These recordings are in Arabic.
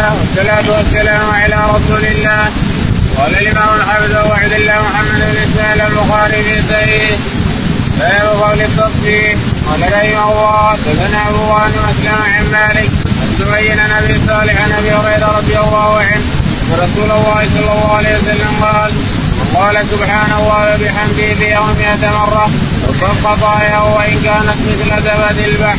الله والصلاة والسلام على رسول الله. قال الإمام الحافظ أبو عبد الله محمد بن إسماعيل البخاري في صحيحه. باب قول التصفيق قال رحمه الله حدثنا أبو بكر مسلم عن مالك سمي عن أبي صالح عن أبي هريرة رضي الله عنه ورسول الله صلى الله عليه وسلم قال وقال سبحان الله وبحمده في يوم مئة مرة رب خطاياه وإن كانت مثل زبد البحر.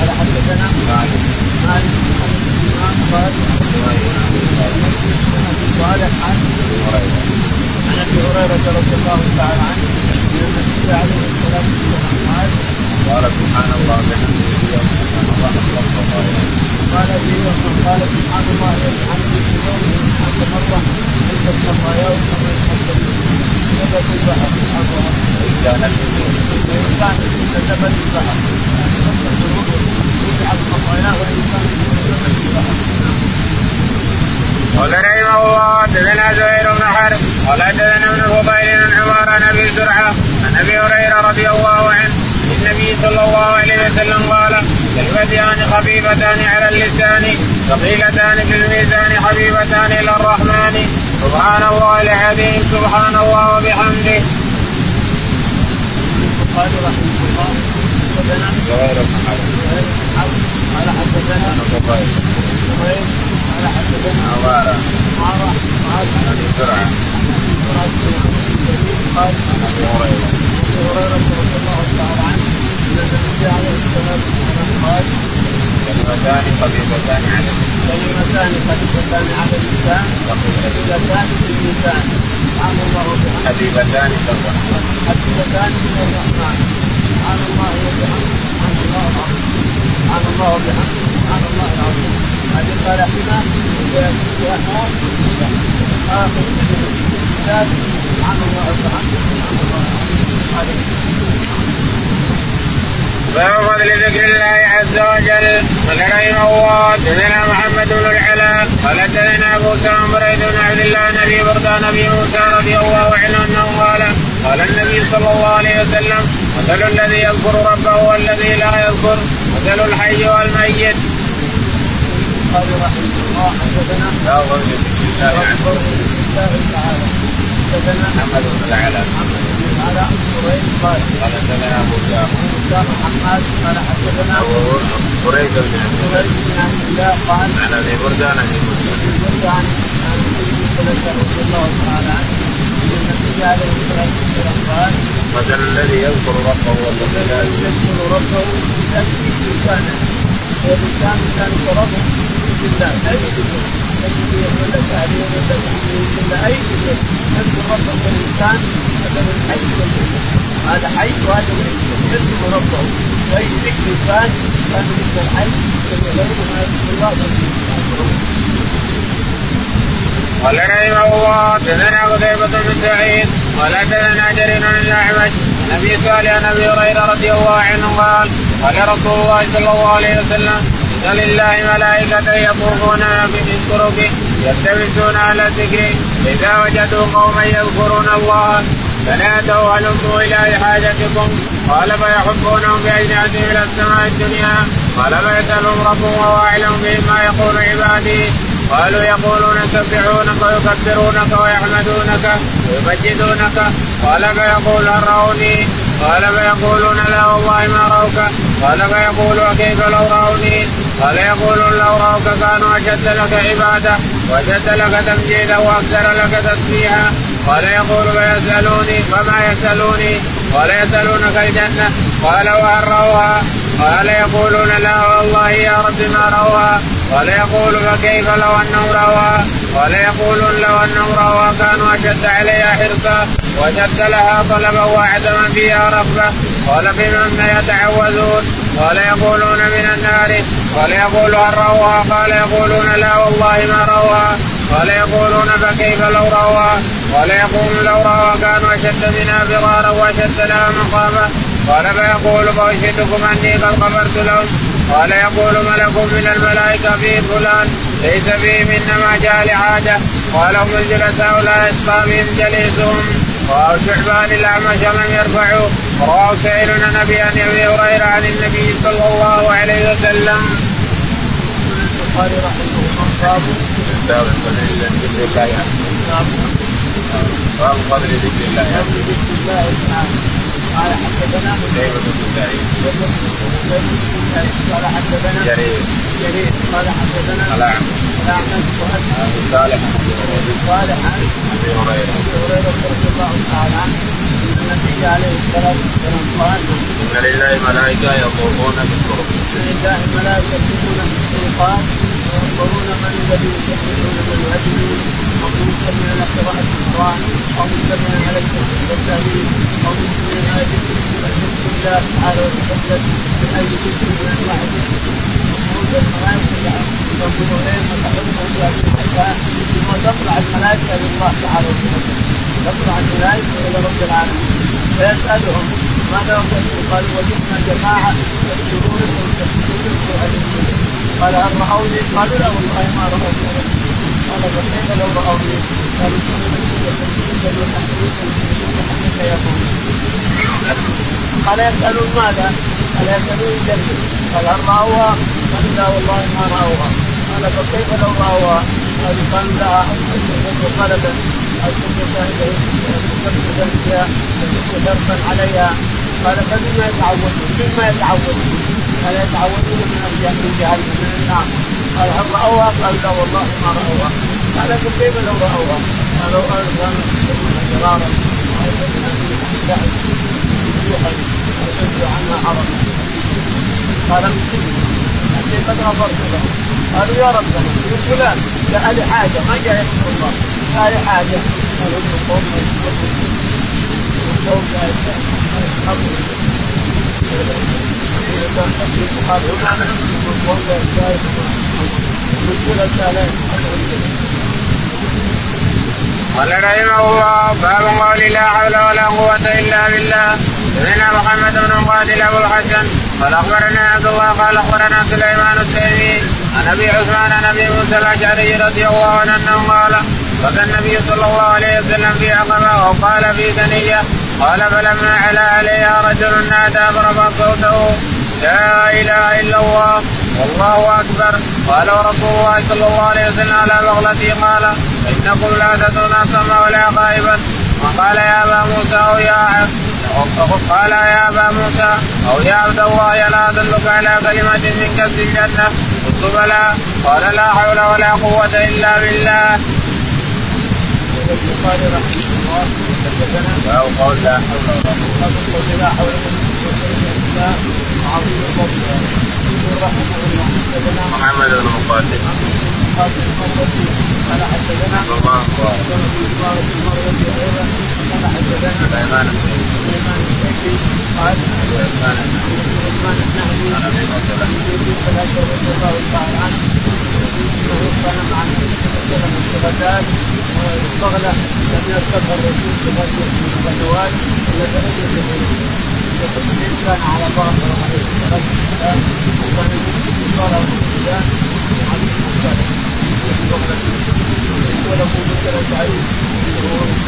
قال حدثنا مالك مالك قال قال عن عن ابي هريره رضي الله تعالى عنه ان النبي عليه الصلاه والسلام قال قال سبحان الله وبحمده يوم الله قال في يوم قال سبحان الله وبحمده يوم مئة مرة عند الخطايا كما يحب نبت البحر وإن كانت وإن كانت مثل زبد البحر يعني نصف الذنوب يجعل خطاياه كانت مثل زبد البحر قال رحمه الله حدثنا زهير بن حرب قال حدثنا ابن الفضيل بن عمر عن أبي زرعة عن أبي هريرة رضي الله عنه النبي صلى الله عليه وسلم قال كلمتان خفيفتان على اللسان ثقيلتان في الميزان حبيبتان إلى الرحمن سبحان الله العظيم سبحان الله وبحمده. قال رحمه الله حدثنا زهير بن حرب قال حدثنا قال حدثنا عن قال عن ابي هريره ابي هريره رضي الله تعالى عنه ان النبي عليه الصلاه والسلام قال خفيفتان على اللسان كلمتان خفيفتان على اللسان ثقيلتان في الميزان سبحان الله وبحمده حبيبتان إلى الرحمن. حبيبتان من الرحمن. سبحان الله وبحمده سبحان الله سبحان الله وبحمده سبحان الله العظيم هذه قال هنا في اخر الكتاب سبحان الله وبحمده سبحان الله العظيم باب فضل ذكر الله عز وجل. قال رحمه الله حدثنا محمد بن العلاء. قال حدثنا أبو بريد بن عبد الله نبي بردان ابي موسى رضي الله عنه أنه قال قال النبي صلى الله عليه وسلم مثل الذي يذكر ربه والذي لا يذكر مثل الحي والميت. قال رحمه الله حدثنا لا ذكر الله تعالى حدثنا محمد بن العلاء. بن العلاء قريش قال قال حدثنا أبو سلمة موسى محمد قال حدثنا بريد بن عبد الله. قريش بن عبد الله قال عن أبي بردان أبي موسى. يقول عن عن النبي صلى الله تعالى عنه. إن النبي عليه الصلاة والسلام قال مثل الذي يذكر ربه والذي لا يذكر ربه يكفي لسانه واللسان كان ربه بالله لا يذكر ولا تعليم ولا تحليل ولا اي ذكر يذكر ربه باللسان مثل الحي والميت هذا حي وهذا ميت يذكر ربه واي ذكر كان كان مثل الحي يذكر الله قال رحمه الله حدثنا قتيبة بن سعيد قال حدثنا جرير بن الاعمش عن أبي صالح عن أبي هريرة رضي الله عنه قال قال رسول الله صلى الله عليه وسلم ان لله ملائكة يطوفون بالطرق يلتمسون على الذكر إذا وجدوا قوما يذكرون الله فنادوا هلموا إلى حاجتكم. قال فيحبونهم باجنحتهم إلى السماء الدنيا. قال فيسألهم ربهم وهو أعلم بما يقول عبادي. قالوا يقولون يسبحونك ويكبرونك ويحمدونك ويمجدونك. قال فيقول هل رأوني قال فيقولون لا والله ما رأوك. قال فيقول وكيف لو رأوني. قال يقولون لو رأوك كانوا أشد لك عبادة وأشد لك تمجيدا وأكثر لك تسبيحا. قال يقول فيسألوني وما يسألوني؟ قال يسألونك الجنة. قال وهل رأوها؟ قال يقولون لا والله يا رب ما رأوها. قال يقول فكيف لو أنهم رأوها؟ قال يقولون لو انهم رأوها كانوا أشد عليها حرصا وأشد لها طلبا وعدما فيها رغبة. قال بمن يتعوذون؟ قال يقولون من النار. قال يقول هل روها قال يقولون لا والله ما روها قال يقولون فكيف لو روها قال يقول لو روها كانوا أشد منا فرارا وأشد لها مقامه قال فيقول فأشهدكم أني قد غفرت لهم. قال يقول ملك من الملائكة في فلان؟ ليس فيهم إنما جاء لعادة. قال هم الجلساء لا يسقى بهم جليسهم. رواه شعبان الاعمش لم يرفعوا. رواه سعيد عن أبي أبي هريرة عن النبي صلى الله عليه وسلم. البخاري رحمه الله. باب باب فضل ذكر الله. باب فضل ذكر الله. باب ذكر الله. تعالى قال حدثنا قتيبة بن سعيد. قال حدثنا جرير. جرير. قال حدثنا الأعمش الأعمش أبي صالح أبي صالح عن أبي هريرة أبي هريرة. رضي الله تعالى عنه. أن النبي عليه الصلاة والسلام قال إن لله ملائكة يطوفون بالطرق إن لله ملائكة يطوفون بالطرقات وينظرون من الذي يسبحون من مستمعا على قراءة القرآن أو مستمعا على التهليل أو مستمعا على ذكر الله تعالى وتقدم من اي ذكر من انواع الذكر خروج الملائكة ينظرون اليهم وتحبهم المكان ثم تطلع الملائكة لله تعالى وتقدم تطلع الملائكة إلى رب العالمين فيسألهم ماذا وجدتم؟ قالوا وجدنا جماعة يذكرون ويسبحون قال هل رأوني؟ قالوا لا والله ما رأوني قال فكيف لو رأوني؟ قالوا قال يسألون ماذا؟ قال يسألون الجنة قال هل رأوها؟ قالوا لا والله ما رأوها قال فكيف لو رأوها؟ قالوا قالوا لا قلبا أو كنت فيها دربا عليها قال فبما يتعودون؟ مما يتعودون؟ قال يتعودون من جهنم من النار قال هل راوها؟ قال لا والله ما راوها قال كيف لو راوها؟ قالوا كانوا ويسبحون ويسد عنها حرما قال غفرت له قالوا يا ربنا من فلان جاء لي حاجة ما جاء يذكر الله جاء لي حاجة قالوا لا يستحق قال رحمه الله باب قول لا حول ولا قوة إلا بالله سمعنا محمد بن مقاتل أبو الحسن قال أخبرنا عبد الله قال أخبرنا سليمان التيمي عن أبي عثمان عن أبي موسى الأشعري رضي الله عنه أنه قال بكى النبي صلى الله عليه وسلم في عقبة وقال في ثنية قال فلما علا عليها رجل نادى فرفع صوته لا إله إلا الله. والله أكبر. قال ورسول الله صلى الله عليه وسلم على بغلتي قال إنكم لا تدعون سما ولا غائبا. وقال يا أبا موسى أو يا قال يا أبا موسى أو يا عبد الله ألا أدلك على كلمة من كسب الجنة؟ قلت بلى. قال لا حول ولا قوة إلا بالله. البخاري رحمه الله حدثنا قول ولا قوه لا حول ولا قوة إلا بالله. رحمه الله محمد بن مقاتل. مقاتل المروزي قال حدثنا الله المروزي أيضا قال حدثنا سليمان سليمان الشيخي قال عثمان عثمان النهدي عن ابي موسى رضي الله تعالى عنه انه كان مع النبي صلى الله عليه وسلم الشهداء لم يركبها الرسول من الغزوات الا درجه الرسول كان على بغله عليه الصلاه والسلام وكان صار الرسولان على المختلف وله مثل سعيد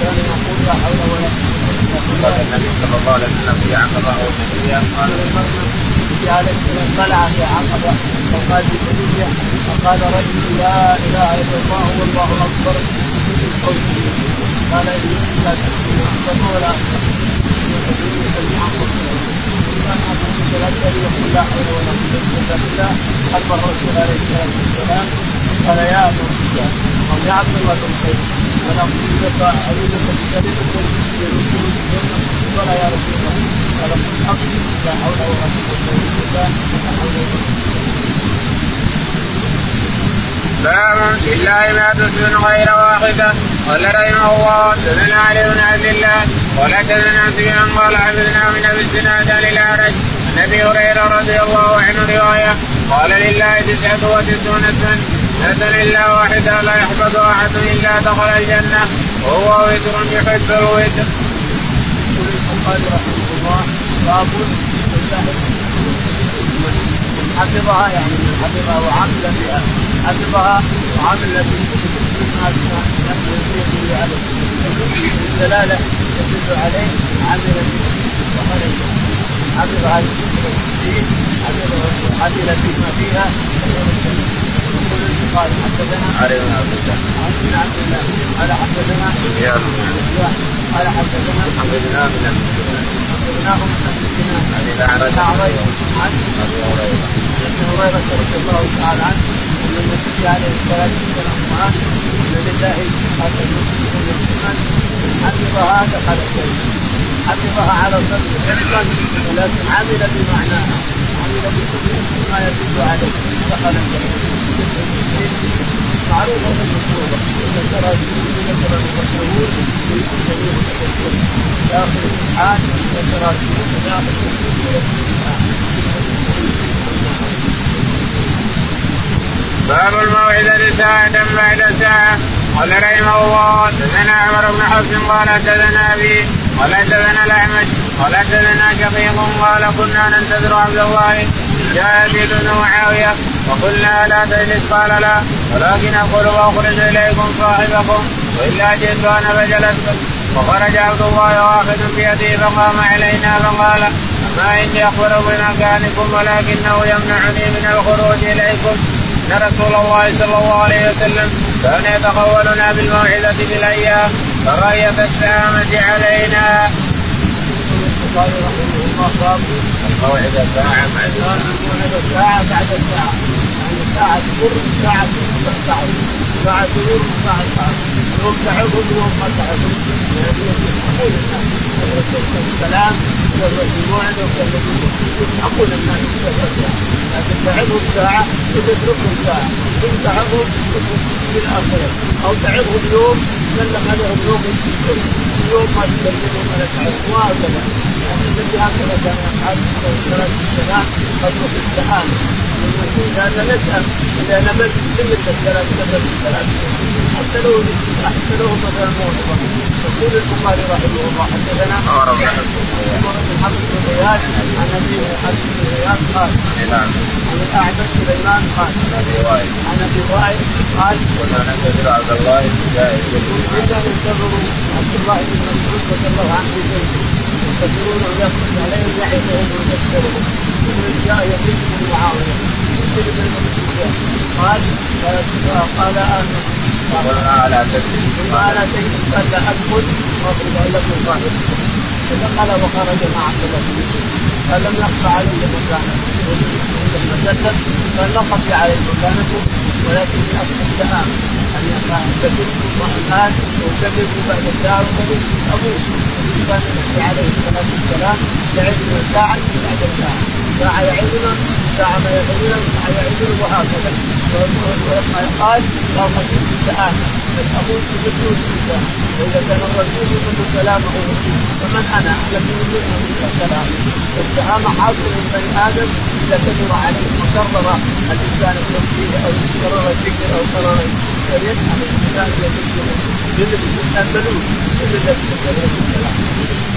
كان يقول لا حول ولا قوه قال النبي صلى الله عليه وسلم في عقبه أو نبيه قال النبي عليه السلام طلع في عقبه وقال في نبيه فقال رجل لا اله الا الله والله اكبر قال اني لا اكبر ولا يقول لا حول ولا قوه إلا قال يا أو يا عبد الله بن قيس أنا اريدك اريدك بكلمه قال يا رسول الله قال قل حق لا حول ولا قوه الا بالله لا حول ولا قوه باب لله ما تسلم غير واحدة. قال رحمه الله سنن علي بن عبد الله ولا تزن سفيان قال عبدنا من أبي الزناد الأعرج ان أبي هريرة رضي الله عنه رواية قال لله تسعة وتسعون اسما لا الا واحدة لا يحفظ أحد إلا دخل الجنة وهو وتر يحب الوتر. يقول البخاري رحمه الله باب حفظها يعني من حفظها وعمل بها حفظها وعمل بها الدلاله يدل عليه عمل وخرج حفظها عمل بما فيها يقول البخاري حدثنا علي بن عبد الله بن عبد الله قال حدثنا سفيان بن قال حدثنا حفظناه من حدثناه من ابي سنان عن الاعرج عن عن أبي هريرة ابي هريره رضي الله تعالى عنه ان النبي عليه الصلاة والسلام ان لله هذا المسلم حفظها دخل الجنه حفظها على صدره حفظا ولكن عمل بمعناها عمل بكل ما يدل عليه دخل الجنه معروفه مشهوره ذكرها ذكر المفسرون في جميع التفسير داخل الامتحان ذكرها داخل باب الموعظة ساعة بعد ساعة قال رحمه الله حدثنا حفص قال حدثنا أبي قال حدثنا الاعمش قال حدثنا شقيق قال كنا ننتظر عبد الله جاء يزيد بن معاوية وقلنا لا تجلس قال لا ولكن أقول وأخرج إليكم صاحبكم وإلا جئت أنا فجلست وخرج عبد الله واخذ بيده فقام علينا فقال ما إني اخبر بمكانكم ولكنه يمنعني من الخروج إليكم. إن رسول الله صلى الله عليه وسلم كان يتقولنا بالموعظة بالأيام. كراهيه السامه علينا. الله بعد ساعه يعني ساعه تمر ساعه ساعه تمر يفهمون الناس لكن تعبهم ساعه وتتركهم ساعه ان تعبهم في الاخره أو تعبهم يوم سلم عليهم يوم يوم ما تكلمهم ولا تعبهم وهكذا يعني النبي هكذا كان يفعل عليه الصلاة والسلام قبل في السحابه لأن نسال اذا نبت سنه الثلاث سنه الثلاث حتى لو حتى لو مثلا موعظه يقول البخاري رحمه الله حدثنا عمر بن حفص بن بن رياض عن ابي حفص بن رياض قال نعم عن الاعمش سليمان قال عن ابي وائل قال كنا ننتظر عبد الله جاء يزيد بن كنا ننتظر عبد الله بن مسعود رضي الله عنه في بيته ينتظرونه يخرج عليهم يعظهم ويذكرهم ثم جاء يزيد بن معاويه يزيد بن قال قال أنا قلنا لا تجلس ما لا تجد قال ادخل واضرب لكم ظاهر فدخل وخرج مع عبد الله بن مسعود قال لم يخفى علي مكانه لما سلم لا خفي علي مكانكم ولكن من اصل السلام ان يكتب الان ويكتب بعد الدار وكذب أبوه. كان النبي عليه الصلاة والسلام يعدنا ساعه بعد ساعه ساعه يعدنا ساعه ما يعدنا ساعه يعدنا وهكذا. قال لا خفيف السلام ابوه يقول الانسان واذا كان الرسول يقول كلامه فمن أنا؟ لم يقول كلام السلام حاصل من بني آدم إذا كثر عليه وكرر الإنسان التوحيد أو كرر الذكر أو كرر فليسال الإنسان يذكر جلد الانسان بلوغ جلد الكلام